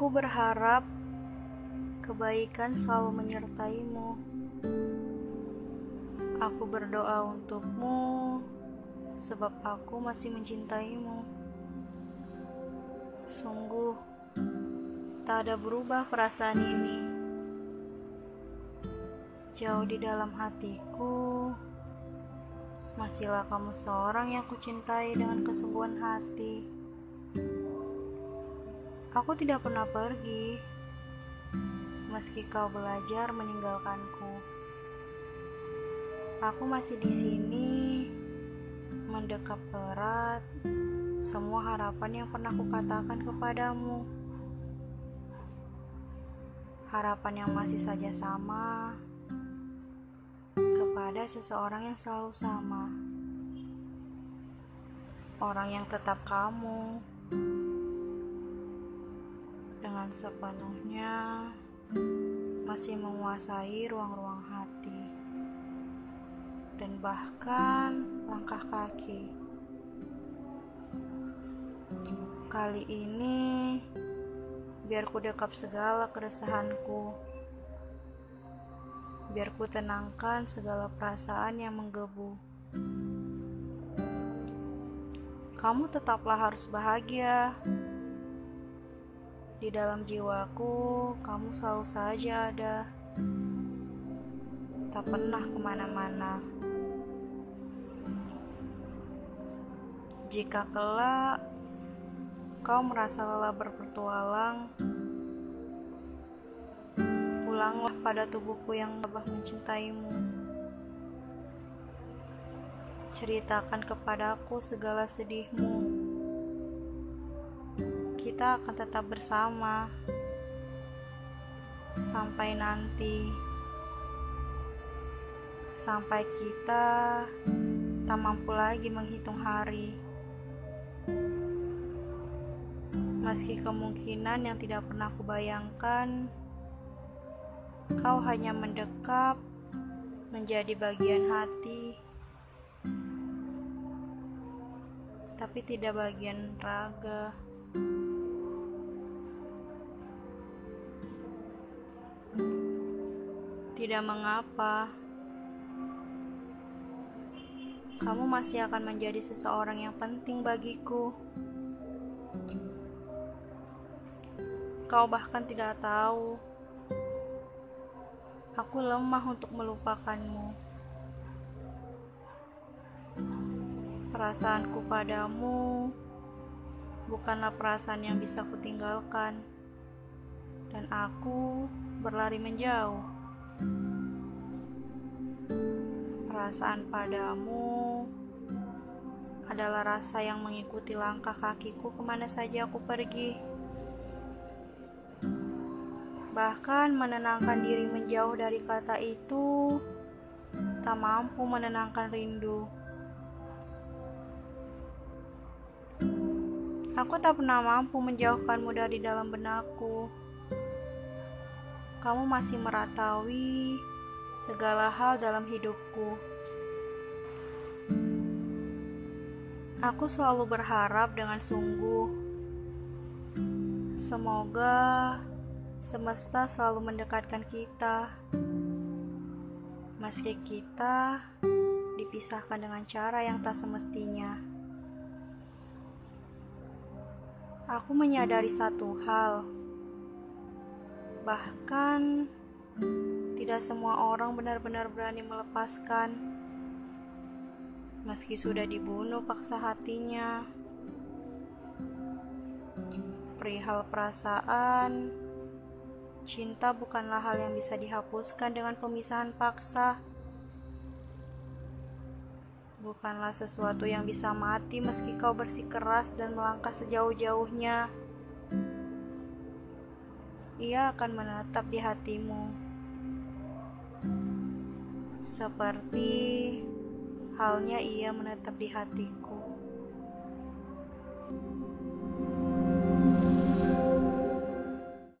Aku berharap kebaikan selalu menyertaimu. Aku berdoa untukmu, sebab aku masih mencintaimu. Sungguh, tak ada berubah perasaan ini. Jauh di dalam hatiku, masihlah kamu seorang yang kucintai dengan kesungguhan hati. Aku tidak pernah pergi, meski kau belajar meninggalkanku. Aku masih di sini, mendekap erat semua harapan yang pernah kukatakan kepadamu. Harapan yang masih saja sama kepada seseorang yang selalu sama. Orang yang tetap kamu dengan sepenuhnya masih menguasai ruang-ruang hati dan bahkan langkah kaki. Kali ini, biar ku dekap segala keresahanku, biar ku tenangkan segala perasaan yang menggebu. Kamu tetaplah harus bahagia. Di dalam jiwaku, kamu selalu saja ada. Tak pernah ke mana-mana. Jika kelak kau merasa lelah berpetualang, pulanglah pada tubuhku yang lebah mencintaimu. Ceritakan kepadaku segala sedihmu. Kita akan tetap bersama sampai nanti, sampai kita tak mampu lagi menghitung hari. Meski kemungkinan yang tidak pernah kubayangkan, kau hanya mendekap menjadi bagian hati, tapi tidak bagian raga. Tidak mengapa, kamu masih akan menjadi seseorang yang penting bagiku. Kau bahkan tidak tahu, aku lemah untuk melupakanmu. Perasaanku padamu bukanlah perasaan yang bisa kutinggalkan, dan aku berlari menjauh. Perasaan padamu adalah rasa yang mengikuti langkah kakiku ke mana saja aku pergi bahkan menenangkan diri menjauh dari kata itu tak mampu menenangkan rindu. Aku tak pernah mampu menjauhkanmu dari dalam benakku. Kamu masih merataui segala hal dalam hidupku. Aku selalu berharap dengan sungguh. Semoga Semesta selalu mendekatkan kita, meski kita dipisahkan dengan cara yang tak semestinya. Aku menyadari satu hal, bahkan tidak semua orang benar-benar berani melepaskan, meski sudah dibunuh paksa hatinya. Perihal perasaan Cinta bukanlah hal yang bisa dihapuskan dengan pemisahan paksa. Bukanlah sesuatu yang bisa mati meski kau bersikeras dan melangkah sejauh-jauhnya. Ia akan menetap di hatimu. Seperti halnya ia menetap di hatiku.